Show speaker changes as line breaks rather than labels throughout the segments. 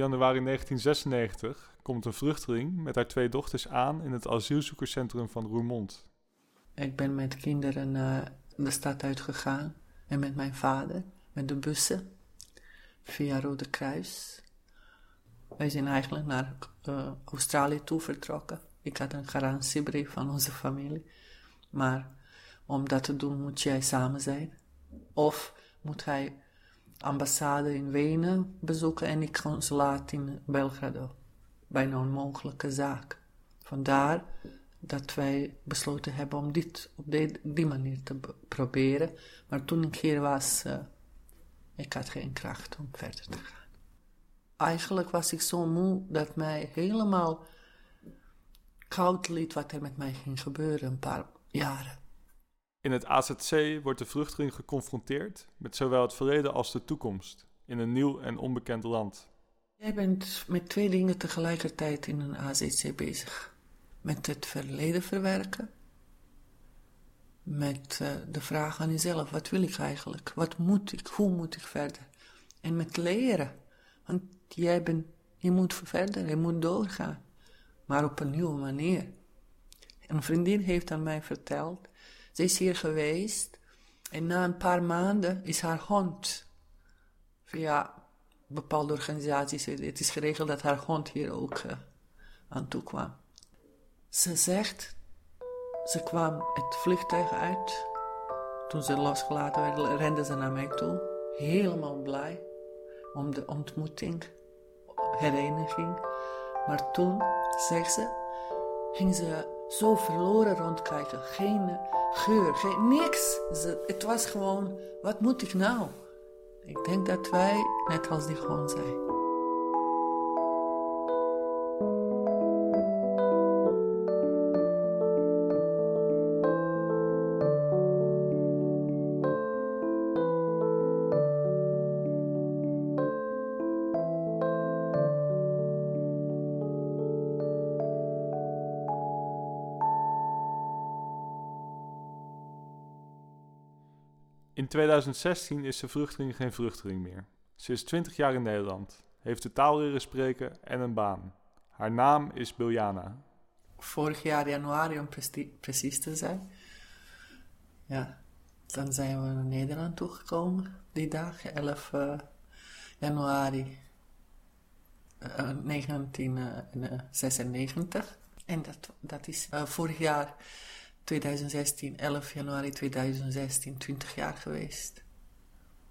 januari 1996 komt een vluchteling met haar twee dochters aan in het asielzoekerscentrum van Roermond.
Ik ben met kinderen uh, de stad uitgegaan en met mijn vader, met de bussen, via Rode Kruis. Wij zijn eigenlijk naar uh, Australië toe vertrokken. Ik had een garantiebrief van onze familie. Maar om dat te doen moet jij samen zijn. Of moet hij ambassade in Wenen bezoeken en ik consulaat in Belgrado. Bijna onmogelijke zaak. Vandaar dat wij besloten hebben om dit op die, manier te proberen. Maar toen ik hier was, uh, ik had geen kracht om verder te gaan. Eigenlijk was ik zo moe dat mij helemaal koud liet wat er met mij ging gebeuren een paar jaren.
In het AZC wordt de vluchteling geconfronteerd met zowel het verleden als de toekomst in een nieuw en onbekend land.
Jij bent met twee dingen tegelijkertijd in een AZC bezig. Met het verleden verwerken, met uh, de vraag aan jezelf, wat wil ik eigenlijk? Wat moet ik? Hoe moet ik verder? En met leren, want jij bent, je moet verder, je moet doorgaan, maar op een nieuwe manier. Een vriendin heeft aan mij verteld ze is hier geweest en na een paar maanden is haar hond via bepaalde organisaties, het is geregeld dat haar hond hier ook uh, aan toe kwam. Ze zegt, ze kwam het vliegtuig uit. Toen ze losgelaten werd, rende ze naar mij toe. Helemaal blij om de ontmoeting, hereniging. Maar toen, zegt ze, ging ze zo verloren rondkijken. Geen geur, geen niks. Het was gewoon, wat moet ik nou? Ik denk dat wij, net als die gewoon zijn.
In 2016 is de vluchteling geen vluchteling meer. Ze is 20 jaar in Nederland, heeft de taal leren spreken en een baan. Haar naam is Biljana.
Vorig jaar januari, om precies te zijn. Ja, dan zijn we naar Nederland toegekomen die dag, 11 uh, eh, januari uh, eh, 1996. Eh, en dat, dat is vorig jaar 2016, 11 januari 2016, 20 jaar geweest.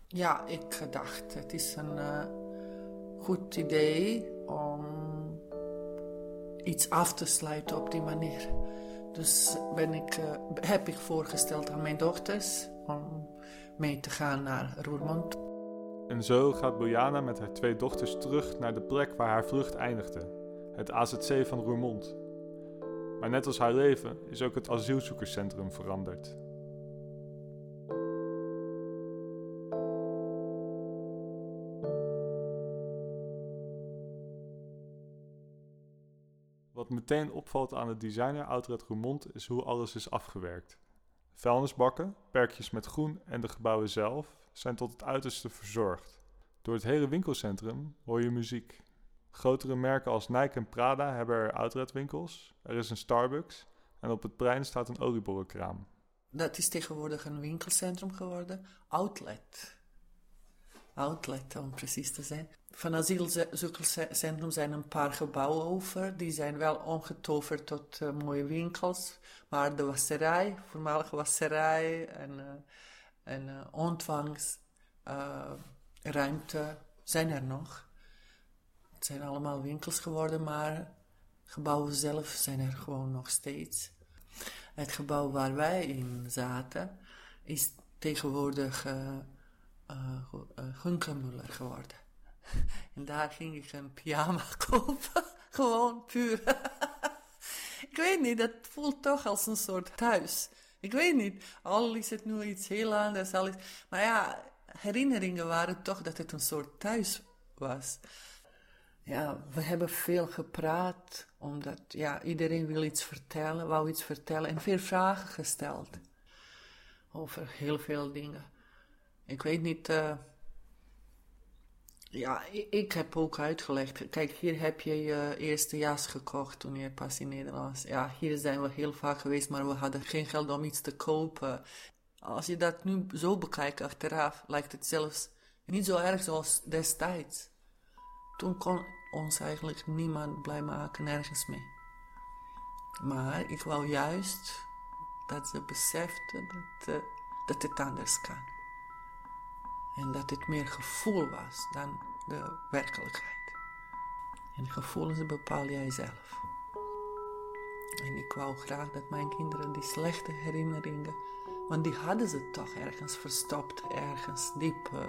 Ja, ik dacht, het is een uh, goed idee om iets af te sluiten op die manier. Dus ben ik, uh, heb ik voorgesteld aan mijn dochters om mee te gaan naar Roermond.
En zo gaat Bojana met haar twee dochters terug naar de plek waar haar vlucht eindigde, het AZC van Roermond. Maar net als haar leven is ook het asielzoekerscentrum veranderd. Wat meteen opvalt aan het designer Outlet Roermond is hoe alles is afgewerkt. Vuilnisbakken, perkjes met groen en de gebouwen zelf zijn tot het uiterste verzorgd. Door het hele winkelcentrum hoor je muziek. Grotere merken als Nike en Prada hebben er outletwinkels. Er is een Starbucks en op het plein staat een oliebollenkraam.
Dat is tegenwoordig een winkelcentrum geworden. Outlet. Outlet, om precies te zijn. Van asielzoekerscentrum zijn een paar gebouwen over. Die zijn wel omgetoverd tot uh, mooie winkels. Maar de wasserij, voormalige wasserij en, uh, en ontvangstruimte zijn er nog. Het zijn allemaal winkels geworden, maar gebouwen zelf zijn er gewoon nog steeds. Het gebouw waar wij in zaten is tegenwoordig uh, geworden. en daar ging ik een pyjama kopen. gewoon puur. ik weet niet, dat voelt toch als een soort thuis. Ik weet niet, al is het nu iets heel anders. Al is, maar ja, herinneringen waren toch dat het een soort thuis was ja, we hebben veel gepraat, omdat ja, iedereen wil iets vertellen, wou iets vertellen en veel vragen gesteld over heel veel dingen. Ik weet niet, uh, Ja, ik, ik heb ook uitgelegd. Kijk, hier heb je je eerste jas gekocht toen je pas in Nederland was. Ja, hier zijn we heel vaak geweest, maar we hadden geen geld om iets te kopen. Als je dat nu zo bekijkt achteraf, lijkt het zelfs niet zo erg zoals destijds. Toen kon ons eigenlijk niemand blij maken, nergens mee. Maar ik wou juist dat ze beseften dat, uh, dat het anders kan. En dat het meer gevoel was dan de werkelijkheid. En gevoelens bepaal jij zelf. En ik wou graag dat mijn kinderen die slechte herinneringen, want die hadden ze toch ergens verstopt, ergens diep. Uh,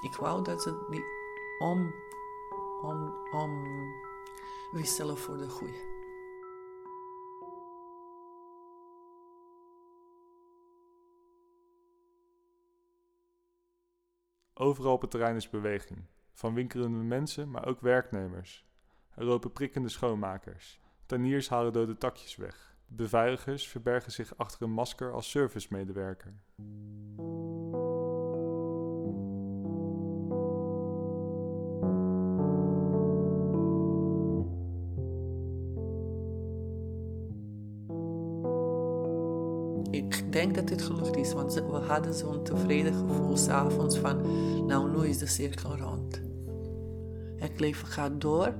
ik wou dat ze die om, om, om wisselen voor de goede.
Overal op het terrein is beweging. Van winkelende mensen, maar ook werknemers. Er lopen prikkende schoonmakers. Taniers halen dode takjes weg. Beveiligers verbergen zich achter een masker als servicemedewerker.
Ik denk dat dit gelukt is, want we hadden zo'n tevreden gevoel s'avonds van, nou, nu is de cirkel rond. Het leven gaat door.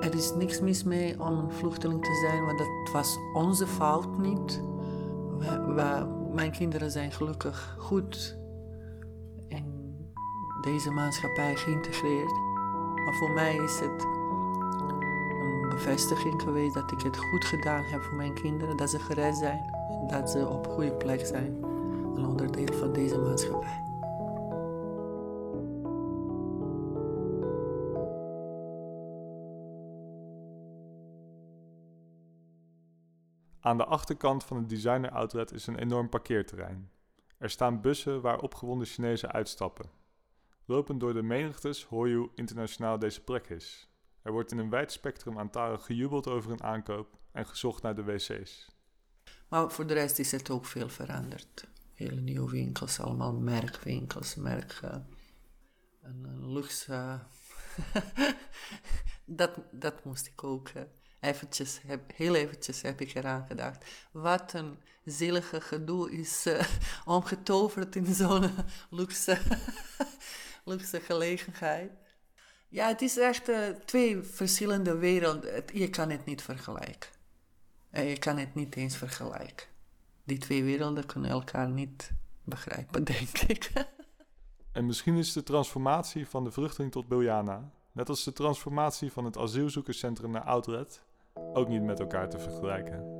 Er is niks mis mee om een vluchteling te zijn, want dat was onze fout niet. Mijn kinderen zijn gelukkig goed in deze maatschappij geïntegreerd. Maar voor mij is het een bevestiging geweest dat ik het goed gedaan heb voor mijn kinderen, dat ze gered zijn dat ze op goede plek zijn, een onderdeel van deze maatschappij.
Aan de achterkant van het designer outlet is een enorm parkeerterrein. Er staan bussen waar opgewonden Chinezen uitstappen. Lopend door de menigtes hoor je hoe internationaal deze plek is. Er wordt in een wijd spectrum aan talen gejubeld over een aankoop en gezocht naar de wc's.
Maar voor de rest is het ook veel veranderd. Hele nieuwe winkels, allemaal merkwinkels, merk. Een luxe. dat, dat moest ik ook. Uh, eventjes, heb, heel eventjes heb ik eraan gedacht. Wat een zielige gedoe is uh, omgetoverd in zo'n luxe, luxe gelegenheid. Ja, het is echt twee verschillende werelden. Je kan het niet vergelijken. En je kan het niet eens vergelijken. Die twee werelden kunnen elkaar niet begrijpen, denk ik.
en misschien is de transformatie van de vluchteling tot Biljana, net als de transformatie van het asielzoekerscentrum naar Outlet, ook niet met elkaar te vergelijken.